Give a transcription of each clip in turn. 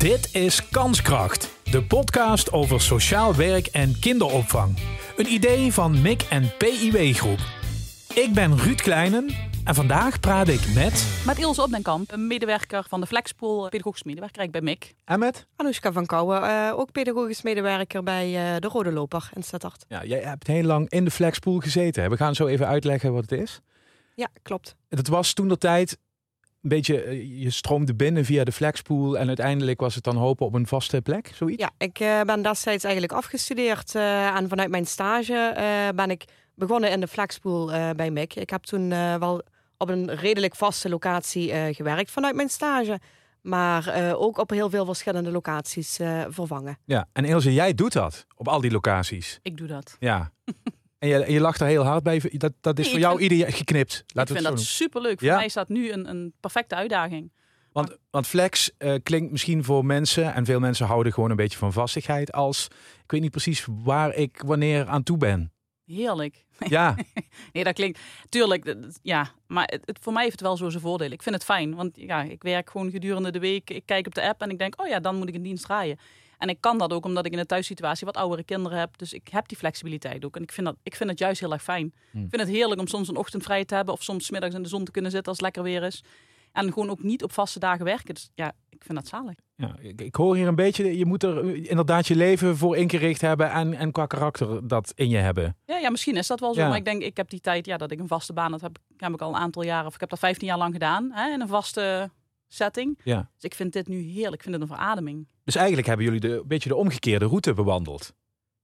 Dit is Kanskracht, de podcast over sociaal werk en kinderopvang. Een idee van MIC en PIW Groep. Ik ben Ruud Kleinen en vandaag praat ik met... Met Ilse Opdenkamp, een medewerker van de Flexpool, pedagogisch medewerker ik bij MIC. En met? Anoushka van Kouwen, uh, ook pedagogisch medewerker bij uh, de Rode Loper in Stadart. Ja, jij hebt heel lang in de Flexpool gezeten. We gaan zo even uitleggen wat het is. Ja, klopt. Het was toen de tijd beetje, eh, je stroomde binnen via de flexpool en uiteindelijk was het dan hopen op een vaste plek, zoiets? Ja, ik uh, ben destijds eigenlijk afgestudeerd uh, en vanuit mijn stage ben ik begonnen in de flexpool bij MIC. Ik heb toen wel op een redelijk vaste locatie gewerkt vanuit mijn stage. Maar ook op heel veel verschillende locaties vervangen. Ja, en Ilse, jij doet dat op al die locaties. Ik doe dat. Ja. En je, je lacht er heel hard bij. Dat, dat is voor jou vind, ieder geknipt. Laten ik vind dat superleuk. Voor mij is dat nu een, een perfecte uitdaging. Want, want flex uh, klinkt misschien voor mensen, en veel mensen houden gewoon een beetje van vastigheid, als ik weet niet precies waar ik wanneer aan toe ben. Heerlijk. Ja. nee, dat klinkt. Tuurlijk, ja. Maar het, voor mij heeft het wel zo zijn voordelen. Ik vind het fijn, want ja, ik werk gewoon gedurende de week. Ik kijk op de app en ik denk, oh ja, dan moet ik een dienst draaien. En ik kan dat ook omdat ik in een thuissituatie wat oudere kinderen heb. Dus ik heb die flexibiliteit ook. En ik vind, dat, ik vind het juist heel erg fijn. Hmm. Ik vind het heerlijk om soms een ochtend vrij te hebben. Of soms middags in de zon te kunnen zitten als het lekker weer is. En gewoon ook niet op vaste dagen werken. Dus ja, ik vind dat zalig. Ja, ik, ik hoor hier een beetje, je moet er inderdaad je leven voor ingericht hebben en, en qua karakter dat in je hebben. Ja, ja misschien is dat wel zo. Maar ik denk, ik heb die tijd, ja, dat ik een vaste baan, dat heb, heb ik al een aantal jaren, of ik heb dat 15 jaar lang gedaan. Hè, in een vaste setting. Ja. Dus ik vind dit nu heerlijk. Ik vind het een verademing. Dus eigenlijk hebben jullie de, een beetje de omgekeerde route bewandeld.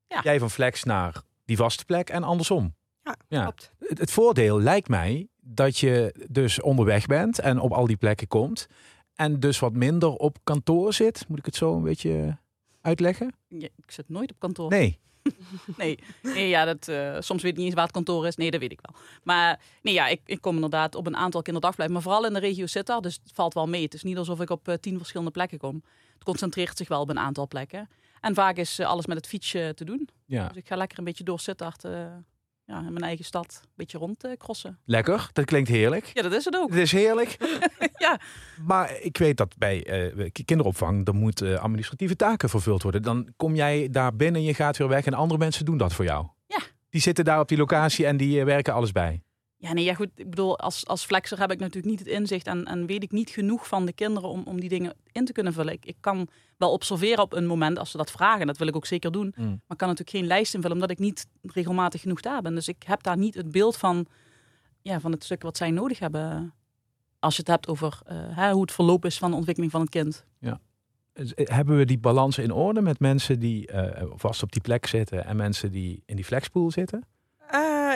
Ja. Jij van flex naar die vaste plek en andersom. Ja, ja. klopt. Het, het, voordeel lijkt mij dat je dus onderweg bent en op al die plekken komt. En dus wat minder op kantoor zit. Moet ik het zo een beetje uitleggen? Ja, ik zit nooit op kantoor. Nee. nee. nee, ja, dat, uh, soms weet ik niet eens waar het kantoor is. Nee, dat weet ik wel. Maar nee, ja, ik, ik kom inderdaad op een aantal kinderdagverblijven. Maar vooral in de regio daar, dus het valt wel mee. Het is niet alsof ik op uh, tien verschillende plekken kom. Het concentreert zich wel op een aantal plekken. En vaak is uh, alles met het fietsje te doen. Ja. Dus ik ga lekker een beetje door Sittard ja, in mijn eigen stad een beetje rondkrossen. Lekker, dat klinkt heerlijk. Ja, dat is het ook. Het is heerlijk. ja. Maar ik weet dat bij uh, kinderopvang, er moeten uh, administratieve taken vervuld worden. Dan kom jij daar binnen, je gaat weer weg en andere mensen doen dat voor jou. Ja. Die zitten daar op die locatie en die uh, werken alles bij. Ja, nee, ja goed. Ik bedoel, als, als flexer heb ik natuurlijk niet het inzicht en, en weet ik niet genoeg van de kinderen om, om die dingen in te kunnen vullen. Ik, ik kan wel observeren op een moment als ze dat vragen. Dat wil ik ook zeker doen. Mm. Maar ik kan natuurlijk geen lijst invullen omdat ik niet regelmatig genoeg daar ben. Dus ik heb daar niet het beeld van, ja, van het stuk wat zij nodig hebben. Als je het hebt over uh, hè, hoe het verloop is van de ontwikkeling van het kind. Ja. Hebben we die balans in orde met mensen die uh, vast op die plek zitten en mensen die in die flexpool zitten?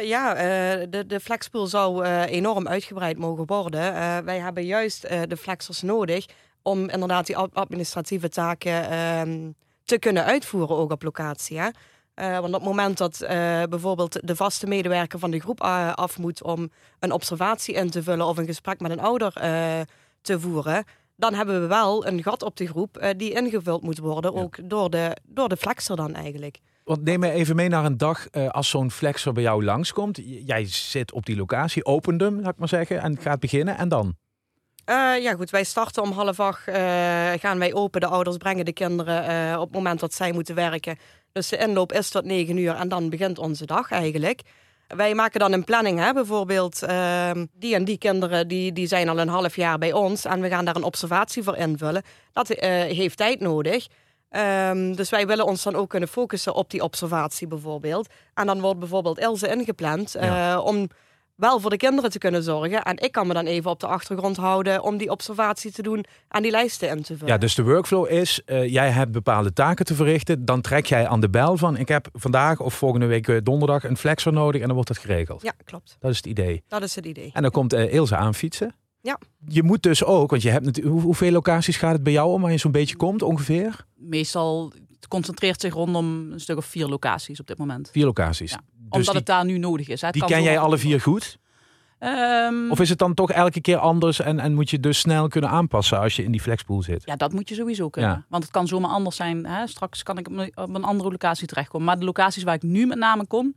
Ja, uh, de, de flexpool zou uh, enorm uitgebreid mogen worden. wij hebben juist de flexers nodig om inderdaad die administratieve taken ehm, te kunnen uitvoeren, ook op locatie. Hè? want op het moment dat bijvoorbeeld de vaste medewerker van de groep af moet om een observatie in te vullen of een gesprek met een ouder te voeren, dan hebben we wel een gat op de groep die ingevuld moet worden, ook door, de, door de flexer dan eigenlijk. Want neem me even mee naar een dag uh, als zo'n flexer bij jou langskomt. Jij zit op die locatie, opent hem, laat ik maar zeggen, en gaat beginnen. En dan? Uh, ja goed, wij starten om half acht, uh, gaan wij open. De ouders brengen de kinderen op het moment dat zij moeten werken. Dus de inloop is tot negen uur en dan begint onze dag eigenlijk. Wij maken dan een planning, hè? bijvoorbeeld ehm, die en die kinderen die, die zijn al een half jaar bij ons en we gaan daar een observatie voor invullen. Dat heeft tijd nodig. Um, dus wij willen ons dan ook kunnen focussen op die observatie bijvoorbeeld. En dan wordt bijvoorbeeld Ilse ingepland ja. uh, om wel voor de kinderen te kunnen zorgen. En ik kan me dan even op de achtergrond houden om die observatie te doen en die lijsten in te vullen. Ja, dus de workflow is, uh, jij hebt bepaalde taken te verrichten. Dan trek jij aan de bel van, ik heb vandaag of volgende week uh, donderdag een flexer nodig en dan wordt dat geregeld. Ja, klopt. Dat is het idee. Dat is het idee. En dan komt uh, Ilse aan fietsen. Ja. Je moet dus ook, want je hebt natuurlijk, hoe, hoeveel locaties gaat het bij jou om waar je zo'n beetje komt ongeveer? Meestal het concentreert zich rondom een stuk of vier locaties op dit moment. Vier locaties. Ja, dus omdat die, het daar nu nodig is. Hè. Het die ken jij alle vier goed? Um, of is het dan toch elke keer anders en, en moet je dus snel kunnen aanpassen als je in die flexpool zit? Ja, dat moet je sowieso kunnen. Ja. Want het kan zomaar anders zijn. Hè. Straks kan ik op een andere locatie terechtkomen. Maar de locaties waar ik nu met name kom,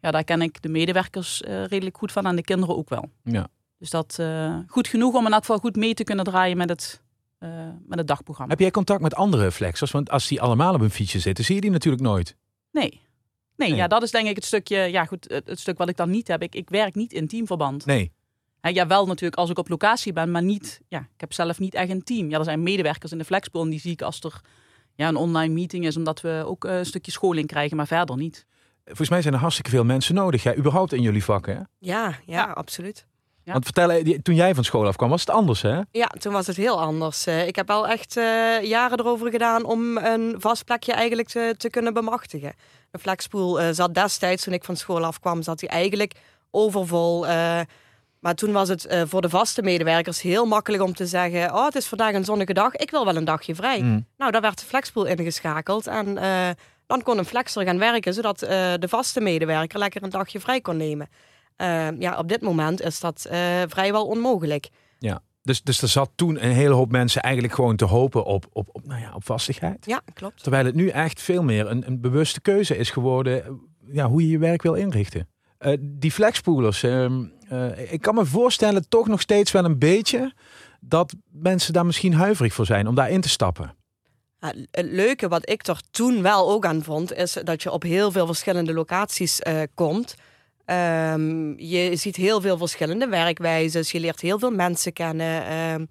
ja, daar ken ik de medewerkers uh, redelijk goed van en de kinderen ook wel. Ja. Dus dat uh, goed genoeg om in elk geval goed mee te kunnen draaien met het eh, met het dagprogramma. Heb jij contact met andere flexers? Want als die allemaal op een fietsje zitten, zie je die natuurlijk nooit. Nee. Nee, Nee. ja, dat is denk ik het stukje, ja goed, het, het stuk wat ik dan niet heb. Ik, ik werk niet in teamverband. Nee. Hè, ja, wel natuurlijk als ik op locatie ben, maar niet, ja, ik heb zelf niet echt een team. Ja, er zijn medewerkers in de flexpool en die zie ik als er ja, een online meeting is, omdat we ook eh, een stukje scholing krijgen, maar verder niet. Volgens mij zijn er hartstikke veel mensen nodig, ja, überhaupt in jullie vakken. Hè? Ja, ja, Ja. absoluut. Ja. Want vertel, toen jij van school afkwam, was het anders, hè? Ja, toen was het heel anders. Eh, ik heb wel echt eh, jaren erover gedaan om een vast plekje eigenlijk te, te kunnen bemachtigen. De flexpool eh, zat destijds, toen ik van school afkwam, zat hij eigenlijk overvol. maar toen was het voor de vaste medewerkers heel makkelijk om te zeggen... oh, het is vandaag een zonnige dag, ik wil wel een dagje vrij. Mm. Nou, daar werd de flexpool ingeschakeld en dan kon een flexer gaan werken... zodat de vaste medewerker lekker een dagje vrij kon nemen. Eh, ja, op dit moment is dat eh, vrijwel onmogelijk. Dus, dus er zat toen een hele hoop mensen eigenlijk gewoon te hopen op, op, op, nou ja, op vastigheid. Ja, klopt. Terwijl het nu echt veel meer een, een bewuste keuze is geworden ja, hoe je je werk wil inrichten. Eh, die flexpoolers, ehm, eh, ik kan me voorstellen toch nog steeds wel een beetje dat mensen daar misschien huiverig voor zijn om daarin te stappen. Ja, het leuke wat ik er toen wel ook aan vond, is dat je op heel veel verschillende locaties eh, komt. Ehm, je ziet heel veel verschillende werkwijzes. Je leert heel veel mensen kennen. Ehm,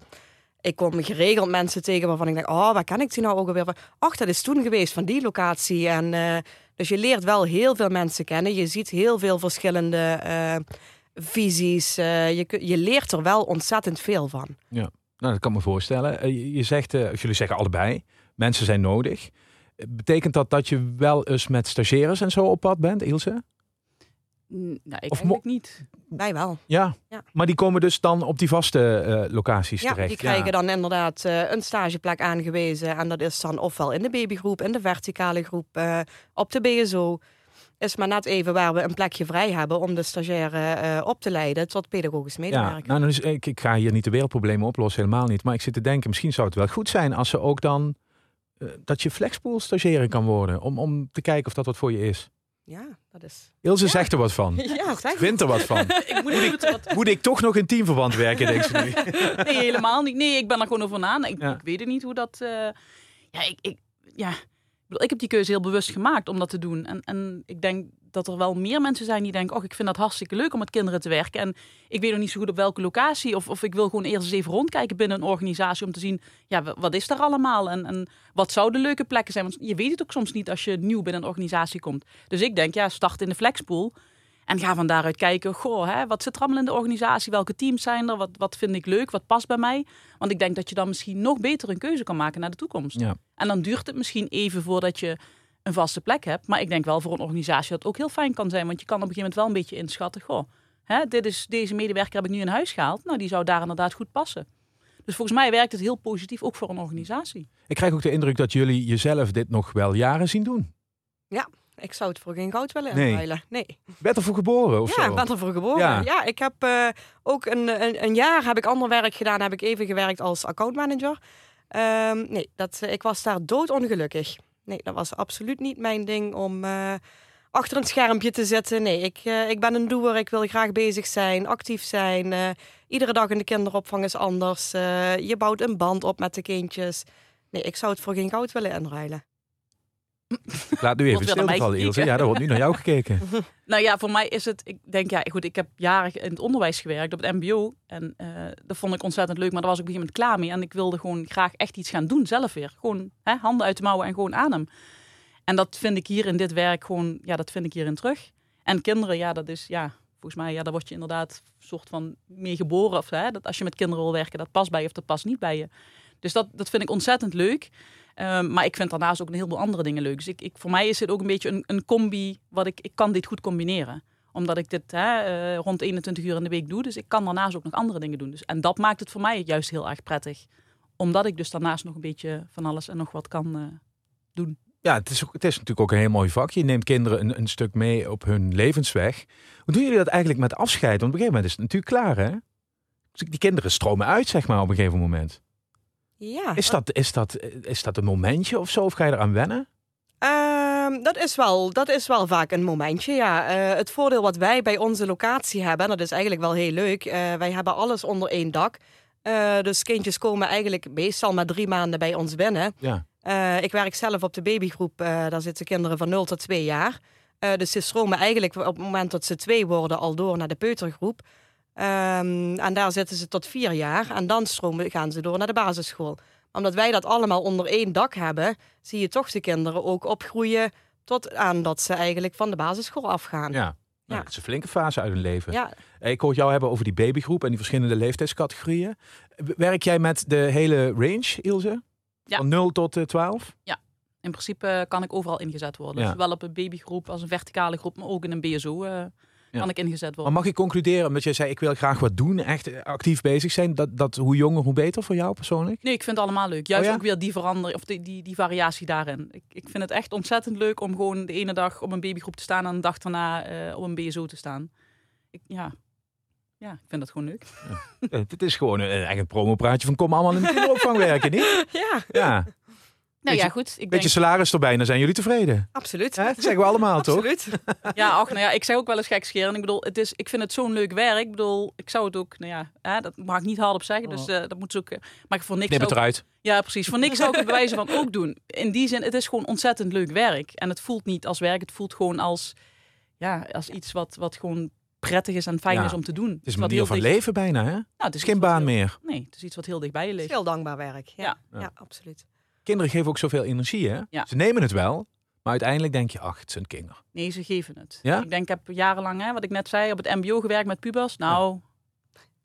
ik kom geregeld mensen tegen waarvan ik denk, oh, waar ken ik die nou ook alweer van? Ach, dat is toen geweest van die locatie. En, eh, dus je leert wel heel veel mensen kennen. Je ziet heel veel verschillende eh, visies. Eh, je, je leert er wel ontzettend veel van. Nou, dat kan me voorstellen. Je- zegt, jullie zeggen allebei, mensen zijn nodig. Betekent dat dat je wel eens met stagiaires en zo op pad bent, Ilse? Nou, ik Of eigenlijk niet. Wij wel. Ja. Ja. Maar die komen dus dan op die vaste eh, locaties Ja, terecht. die krijgen dan inderdaad eh, een stageplek aangewezen. En dat is dan ofwel in de babygroep, in de verticale groep, eh, op de BSO. Is maar net even waar we een plekje vrij hebben om de stagiaire eh, op te leiden tot pedagogisch Ja, medewerker. nou, dan is, ik, ik ga hier niet de wereldproblemen oplossen, helemaal niet. Maar ik zit te denken, misschien zou het wel goed zijn als ze ook dan... eh, dat je flexpool stagiaire kan worden. Om, om te kijken of dat wat voor je is. Ja, dat is. Ilse Ja. zegt er wat van. Ja, zeg. Vindt er wat van. ik moet wat, Moet ik toch nog in teamverband werken, denkt ze nu. Nee, helemaal niet. Nee, ik ben er gewoon over na. Ik, Ja. ik weet het niet hoe dat. eh, ja, ik, ik, ja, ik, ik heb die keuze heel bewust gemaakt om dat te doen. En, en ik denk dat er wel meer mensen zijn die denken: Oh, ik vind dat hartstikke leuk om met kinderen te werken. En ik weet nog niet zo goed op welke locatie. Of, of ik wil gewoon eerst eens even rondkijken binnen een organisatie om te zien: ja, wa- wat is er allemaal? En, en wat zouden leuke plekken zijn? Want je weet het ook soms niet als je nieuw binnen een organisatie komt. Dus ik denk: ja, start in de flexpool. En ga van daaruit kijken, goh, hè, wat zit er allemaal in de organisatie? Welke teams zijn er? Wat, wat vind ik leuk? Wat past bij mij? Want ik denk dat je dan misschien nog beter een keuze kan maken naar de toekomst. Ja. En dan duurt het misschien even voordat je een vaste plek hebt. Maar ik denk wel voor een organisatie dat het ook heel fijn kan zijn. Want je kan op een gegeven moment wel een beetje inschatten, goh, hè, dit is, deze medewerker heb ik nu in huis gehaald. Nou, die zou daar inderdaad goed passen. Dus volgens mij werkt het heel positief, ook voor een organisatie. Ik krijg ook de indruk dat jullie jezelf dit nog wel jaren zien doen. Ik zou het voor geen goud willen Nee. inruilen. Nee. Ben ervoor geboren of ja, zo? ik ben ervoor geboren. Ja. Ja, ik heb eh, ook een, een, een jaar heb ik ander werk gedaan. Heb ik even gewerkt als accountmanager. Ehm nee, dat, ik was daar doodongelukkig. Nee, dat was absoluut niet mijn ding om eh, achter een schermpje te zitten. Nee, ik, eh, ik ben een doer. Ik wil graag bezig zijn, actief zijn. eh, iedere dag in de kinderopvang is anders. Je bouwt een band op met de kindjes. Nee, ik zou het voor geen goud willen inruilen. Ik laat nu even stilvallen, Ilse. Ja, daar wordt nu naar jou gekeken. Nou ja, voor mij is het, ik denk ja, goed, ik heb jaren in het onderwijs gewerkt op het mbo. En eh, dat vond ik ontzettend leuk, maar daar was ik op een gegeven moment klaar mee. En ik wilde gewoon graag echt iets gaan doen, zelf weer. Gewoon hè, handen uit de mouwen en gewoon aan hem. En dat vind ik hier in dit werk gewoon, ja, dat vind ik hierin terug. En kinderen, ja, dat is, ja, volgens mij, ja, daar word je inderdaad een soort van mee geboren. Of hè, dat als je met kinderen wil werken, dat past bij je of dat past niet bij je. Dus dat, dat vind ik ontzettend leuk. Ehm, maar ik vind daarnaast ook een heleboel andere dingen leuk. Dus ik, voor mij is dit ook een beetje een, een combi. Wat ik, ik kan dit goed combineren. Omdat ik dit hè, eh, rond 21 uur in de week doe. Dus ik kan daarnaast ook nog andere dingen doen. Dus, en dat maakt het voor mij juist heel erg prettig. Omdat ik dus daarnaast nog een beetje van alles en nog wat kan eh, doen. Ja, het is, het is natuurlijk ook een heel mooi vak. Je neemt kinderen een, een stuk mee op hun levensweg. Hoe doen jullie dat eigenlijk met afscheid? Want op een gegeven moment is het natuurlijk klaar, hè? Dus Die kinderen stromen uit, zeg maar, op een gegeven moment. Ja, Is dat, is dat, is dat een momentje of zo? Of ga je eraan wennen? Ehm, dat, is wel, dat is wel vaak een momentje, ja. Eh, het voordeel wat wij bij onze locatie hebben, en dat is eigenlijk wel heel leuk. eh, wij hebben alles onder één dak. Eh, dus kindjes komen eigenlijk meestal maar drie maanden bij ons binnen. Ja. Ik werk zelf op de babygroep. daar zitten kinderen van 0 tot 2 jaar. Dus ze stromen eigenlijk op het moment dat ze twee worden al door naar de peutergroep. Ehm, en daar zitten ze tot vier jaar. En dan stromen, gaan ze door naar de basisschool. Omdat wij dat allemaal onder één dak hebben, zie je toch de kinderen ook opgroeien tot aan dat ze eigenlijk van de basisschool afgaan. Ja. Ja. Nou, het is een flinke fase uit hun leven. Ja, Ik hoor jou hebben over die babygroep en die verschillende leeftijdscategorieën. Werk jij met de hele range, Ilse? Ja. Van 0 tot eh, 12? In principe eh, kan ik overal ingezet worden. Ja. Zowel op een babygroep als een verticale groep, maar ook in een BSO eh, Ja. Kan ik ingezet Maar worden. mag ik concluderen, omdat jij zei ik wil graag wat doen, echt eh, actief bezig zijn, dat, dat hoe jonger hoe beter voor jou persoonlijk? Nee, ik vind het allemaal leuk. Juist Oh ja? ook weer die verandering of die, die, die variatie daarin. Ik, ik vind het echt ontzettend leuk om gewoon de ene dag op een babygroep te staan en de dag daarna eh, op een BSO te staan. Ik, ja. ja, ik vind dat gewoon leuk. Eh, Dit is gewoon een, echt een promopraatje van kom allemaal in de kinderopvang werken, niet? ja Ja, Nou Beetje- ja, goed. Ik denk, beetje salaris erbij, dan zijn jullie tevreden. absoluut. Hè? Dat zeggen we allemaal, toch? Absoluut. ja, ach, nou ja, ik zeg ook wel eens gekscheren. Ik bedoel, het is, ik vind het zo'n leuk werk. Ik bedoel, ik zou het ook, nou ja, hè, dat mag ik niet hardop zeggen. Dus eh, dat moet ze ook. eh, maar voor niks. Knip het eruit. Ja, precies. Voor niks zou ik het bewijzen van ook doen. In die zin, het is gewoon ontzettend leuk werk. En het voelt niet als werk. Het voelt gewoon als, ja, als iets wat, wat gewoon prettig is en fijn Ja. is om te doen. Het is een wat manier heel van dicht- leven bijna, hè? Nou, het is geen baan heel- meer. Nee, het is iets wat heel dicht bij je ligt. Heel dankbaar werk. Ja, Ja. ja. absoluut. Kinderen geven ook zoveel energie, hè? Ja. Ze nemen het wel, maar uiteindelijk denk je, ach, het zijn kinderen. Nee, ze geven het. Ja? Ik denk, ik heb jarenlang, hè, wat ik net zei, op het mbo gewerkt met pubers. Nou,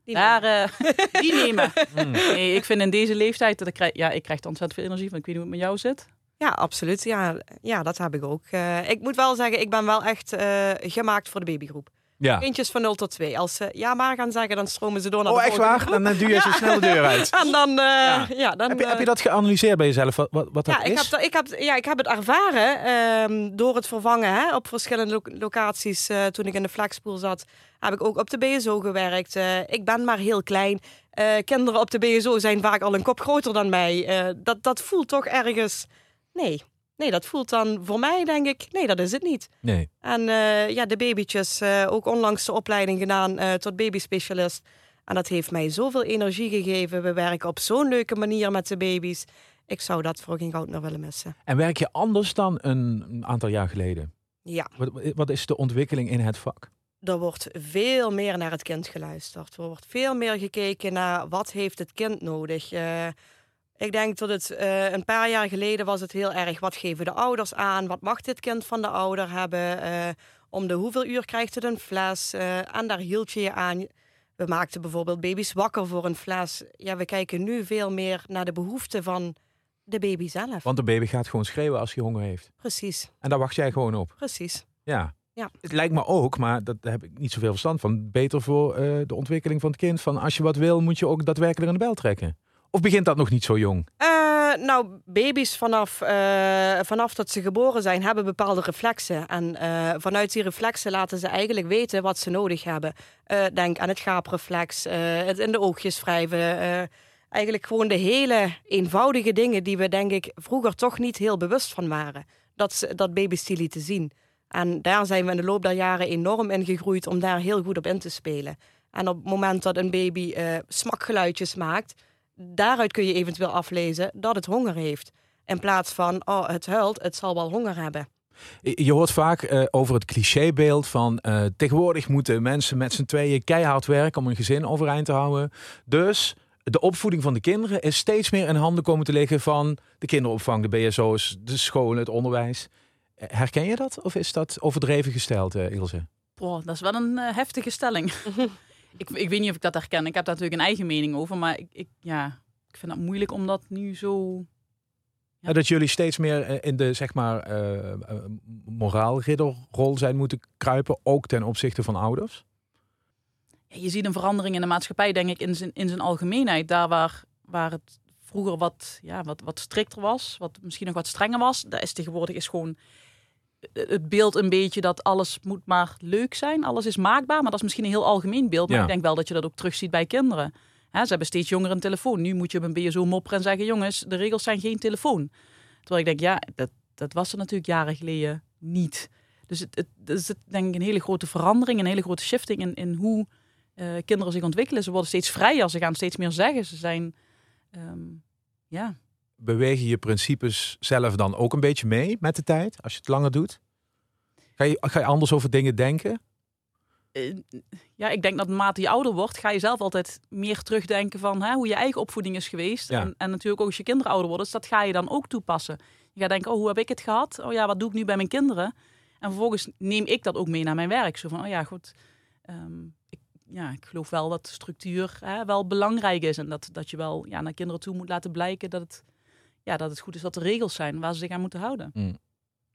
Die daar, eh, die nemen. Mm. Nee, ik vind in deze leeftijd, dat ik krijg, ja, ik krijg er ontzettend veel energie van. Ik weet niet hoe het met jou zit. Ja, absoluut. Ja, ja, dat heb ik ook. Eh, ik moet wel zeggen, ik ben wel echt eh, gemaakt voor de babygroep. Ja. Kindjes van 0 tot 2. Als ze ja maar gaan zeggen, dan stromen ze door naar Oh, de echt volgende waar? groep. Dan duw je zo snel de deur uit. En dan, eh, ja. dan Heb je, heb je eh, dat geanalyseerd bij jezelf, wat, wat, dat ja, ik heb, ik, heb, ja, ik heb het ervaren ehm, door het vervangen hè, op verschillende lo- locaties. eh, toen ik in de flexpool zat, heb ik ook op de BSO gewerkt. Eh, ik ben maar heel klein. Eh, kinderen op de BSO zijn vaak al een kop groter dan mij. Eh, dat, dat voelt toch ergens... Nee, nee, dat voelt dan voor mij, denk ik... Nee, dat is het niet. Nee. En eh, ja, de babytjes, eh, ook onlangs de opleiding gedaan eh, tot babyspecialist. En dat heeft mij zoveel energie gegeven. We werken op zo'n leuke manier met de baby's. Ik zou dat voor geen goud meer willen missen. En werk je anders dan een, aantal jaar geleden? Ja, Wat, wat is de ontwikkeling in het vak? er wordt veel meer naar het kind geluisterd. Er wordt veel meer gekeken naar wat heeft het kind nodig. Eh, ik denk dat het eh, een paar jaar geleden was het heel erg... wat geven de ouders aan? Wat mag dit kind van de ouder hebben? Eh, om de hoeveel uur krijgt het een fles? Eh, en daar hield je je aan. We maakten bijvoorbeeld baby's wakker voor een fles. Ja, we kijken nu veel meer naar de behoeften van de baby zelf. Want de baby gaat gewoon schreeuwen als hij honger heeft. Precies, En daar wacht jij gewoon op. precies. Ja. Ja. Het lijkt me ook, maar dat heb ik niet zoveel verstand van. Beter voor de ontwikkeling van het kind. Van als je wat wil, moet je ook daadwerkelijk aan de bel trekken. Of begint dat nog niet zo jong? Eh, nou, baby's vanaf, eh, vanaf dat ze geboren zijn, hebben bepaalde reflexen. En eh, vanuit die reflexen laten ze eigenlijk weten wat ze nodig hebben. Denk aan het gaapreflex, het in de oogjes wrijven. eigenlijk gewoon de hele eenvoudige dingen die we denk ik vroeger toch niet heel bewust van waren. Dat, ze, dat baby's die lieten zien. En daar zijn we in de loop der jaren enorm in gegroeid om daar heel goed op in te spelen. En op het moment dat een baby smakgeluidjes maakt, daaruit kun je eventueel aflezen dat het honger heeft. In plaats van, oh, het huilt, het zal wel honger hebben. Je hoort vaak eh, over het clichébeeld van eh, tegenwoordig moeten mensen met z'n tweeën keihard werken om een gezin overeind te houden. Dus de opvoeding van de kinderen is steeds meer in handen komen te liggen van de kinderopvang, de BSO's, de scholen, het onderwijs. Eh, Herken je dat of is dat overdreven gesteld, eh, Ilse? Boah, dat is wel een heftige stelling. ik, ik weet niet of ik dat herken. Ik heb daar natuurlijk een eigen mening over. Maar ik, ik, ja, ik vind het moeilijk om dat nu zo... Ja. Dat jullie steeds meer eh, in de zeg maar eh, moraalridderrol zijn moeten kruipen, ook ten opzichte van ouders? Ja, je ziet een verandering in de maatschappij, denk ik, in zijn, in zijn algemeenheid. Daar waar, waar het vroeger wat, ja, wat, wat strikter was, wat misschien nog wat strenger was. Daar is tegenwoordig is gewoon het beeld een beetje dat alles moet maar leuk zijn. Alles is maakbaar, maar dat is misschien een heel algemeen beeld. Maar Ja. ik denk wel dat je dat ook terugziet bij kinderen. Ze hebben steeds jonger een telefoon. Nu moet je op een BSO mopperen en zeggen... jongens, de regels zijn geen telefoon. Terwijl ik denk, ja, dat, dat was er natuurlijk jaren geleden niet. Dus het, het, het is denk ik een hele grote verandering, een hele grote shifting in, in hoe eh, kinderen zich ontwikkelen. Ze worden steeds vrijer, ze gaan steeds meer zeggen. Ze zijn, ehm, ja. Bewegen je principes zelf dan ook een beetje mee met de tijd, als je het langer doet? Ga je, ga je anders over dingen denken? Eh, ja, ik denk dat naarmate je ouder wordt, ga je zelf altijd meer terugdenken van hè, hoe je eigen opvoeding is geweest. Ja. En, en natuurlijk ook als je kinderen ouder worden, dus dat ga je dan ook toepassen. Je gaat denken, oh, hoe heb ik het gehad? Oh ja, wat doe ik nu bij mijn kinderen? En vervolgens neem ik dat ook mee naar mijn werk. Zo van, oh ja, goed. ehm, ik, ja, ik geloof wel dat structuur hè, wel belangrijk is. En dat, dat je wel ja, naar kinderen toe moet laten blijken dat het, ja, dat het goed is dat er regels zijn waar ze zich aan moeten houden. Mm.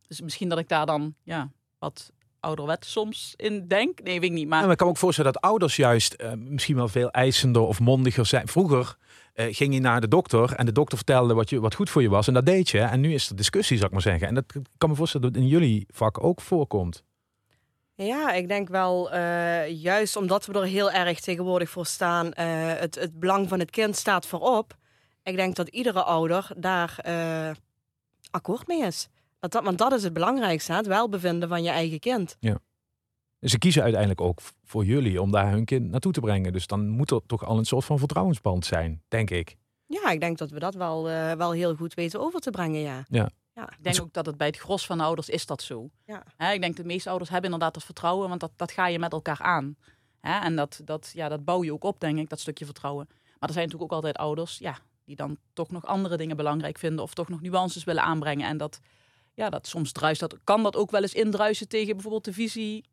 Dus misschien dat ik daar dan ja, wat ouderwet soms in denk. Nee, weet ik niet. Maar Ja, maar ik kan me ook voorstellen dat ouders juist eh, misschien wel veel eisender of mondiger zijn. Vroeger eh, ging je naar de dokter en de dokter vertelde wat, je, wat goed voor je was en dat deed je. En nu is er discussie, zou ik maar zeggen. En dat ik kan me voorstellen dat in jullie vak ook voorkomt. Ja, ik denk wel, eh, juist omdat we er heel erg tegenwoordig voor staan, eh, het, het belang van het kind staat voorop. Ik denk dat iedere ouder daar eh, akkoord mee is. Dat, dat, want dat is het belangrijkste, het welbevinden van je eigen kind. Dus ze kiezen uiteindelijk ook voor jullie om daar hun kind naartoe te brengen. Dus dan moet er toch al een soort van vertrouwensband zijn, denk ik. Ja, ik denk dat we dat wel, eh, wel heel goed weten over te brengen, ja. Ik denk ook dat het bij het gros van de ouders is dat zo. Ja. Hè, ik denk de meeste ouders hebben inderdaad dat vertrouwen, want dat, dat ga je met elkaar aan. Hè, en dat, dat, ja, dat bouw je ook op, denk ik, dat stukje vertrouwen. Maar er zijn natuurlijk ook altijd ouders ja, die dan toch nog andere dingen belangrijk vinden of toch nog nuances willen aanbrengen. En dat, ja, dat soms druist dat, kan dat ook wel eens indruisen tegen bijvoorbeeld de visie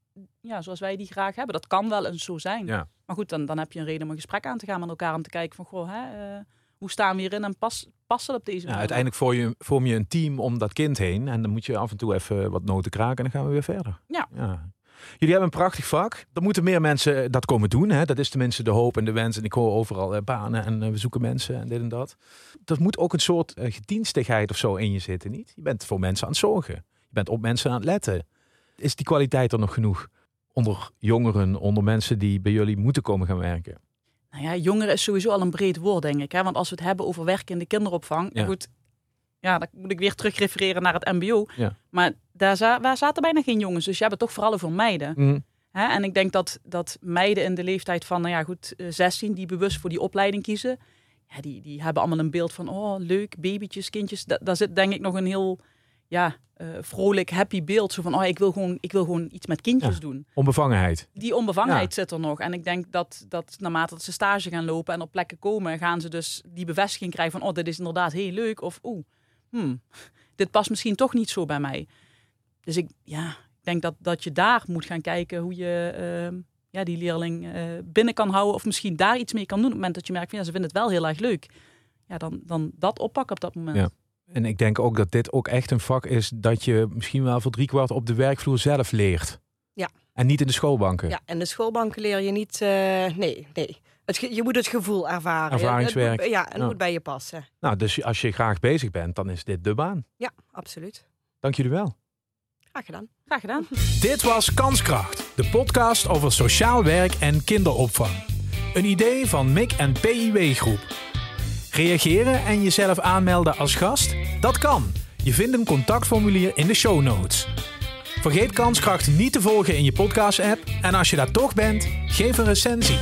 ja, zoals wij die graag hebben. Dat kan wel eens zo zijn. Ja. Maar goed, dan, dan heb je een reden om een gesprek aan te gaan met elkaar om te kijken van, goh, hè, eh, hoe staan we hierin en pas, passen op deze Ja, manier? uiteindelijk vorm je, vorm je een team om dat kind heen. En dan moet je af en toe even wat noten kraken en dan gaan we weer verder. Ja. Jullie hebben een prachtig vak. Er moeten meer mensen eh, dat komen doen. Hè? Dat is tenminste de hoop en de wens. En ik hoor overal eh, banen en eh, we zoeken mensen en dit en dat. Er moet ook een soort eh, gedienstigheid of zo in je zitten, niet? Je bent voor mensen aan het zorgen. Je bent op mensen aan het letten. Is die kwaliteit er nog genoeg onder jongeren, onder mensen die bij jullie moeten komen gaan werken? Nou ja, jongeren is sowieso al een breed woord, denk ik. Hè? Want als we het hebben over werken in de kinderopvang, Ja. goed, ja, dan moet ik weer terugrefereren naar het MBO. Ja. Maar daar, za waar zaten bijna geen jongens, dus je hebt het toch vooral over meiden. Mm. Hè? En ik denk dat, dat meiden in de leeftijd van, nou ja, goed, eh, 16, die bewust voor die opleiding kiezen, ja, die, die hebben allemaal een beeld van, oh, leuk, babytjes, kindjes. Da daar zit denk ik nog een heel, ja, eh, vrolijk, happy beeld. Zo van, oh, ik wil gewoon, ik wil gewoon iets met kindjes Ja. doen. Onbevangenheid. Die onbevangenheid zit er nog. En ik denk dat, dat naarmate dat ze stage gaan lopen en op plekken komen, gaan ze dus die bevestiging krijgen van, oh, dit is inderdaad heel leuk. Of, oeh, hmm, dit past misschien toch niet zo bij mij. Dus ik, ja, ik denk dat, dat je daar moet gaan kijken hoe je ehm, ja, die leerling eh, binnen kan houden. Of misschien daar iets mee kan doen. Op het moment dat je merkt van, ja, ze vinden het wel heel erg leuk. Ja, dan, dan dat oppakken op dat moment. Ja. En ik denk ook dat dit ook echt een vak is dat je misschien wel voor driekwart op de werkvloer zelf leert. Ja. En niet in de schoolbanken. Ja, en de schoolbanken leer je niet. eh, nee, nee. Het, je moet het gevoel ervaren. Ervaringswerk. Ja, en het Ja. moet bij je passen. Nou, dus als je graag bezig bent, dan is dit de baan. Ja, absoluut. Dank jullie wel. Graag gedaan. Graag gedaan. Dit was Kanskracht, de podcast over sociaal werk en kinderopvang. Een idee van MIC en PIW Groep. Reageren en jezelf aanmelden als gast? Dat kan. Je vindt een contactformulier in de show notes. Vergeet Kanskracht niet te volgen in je podcast-app en als je daar toch bent, geef een recensie.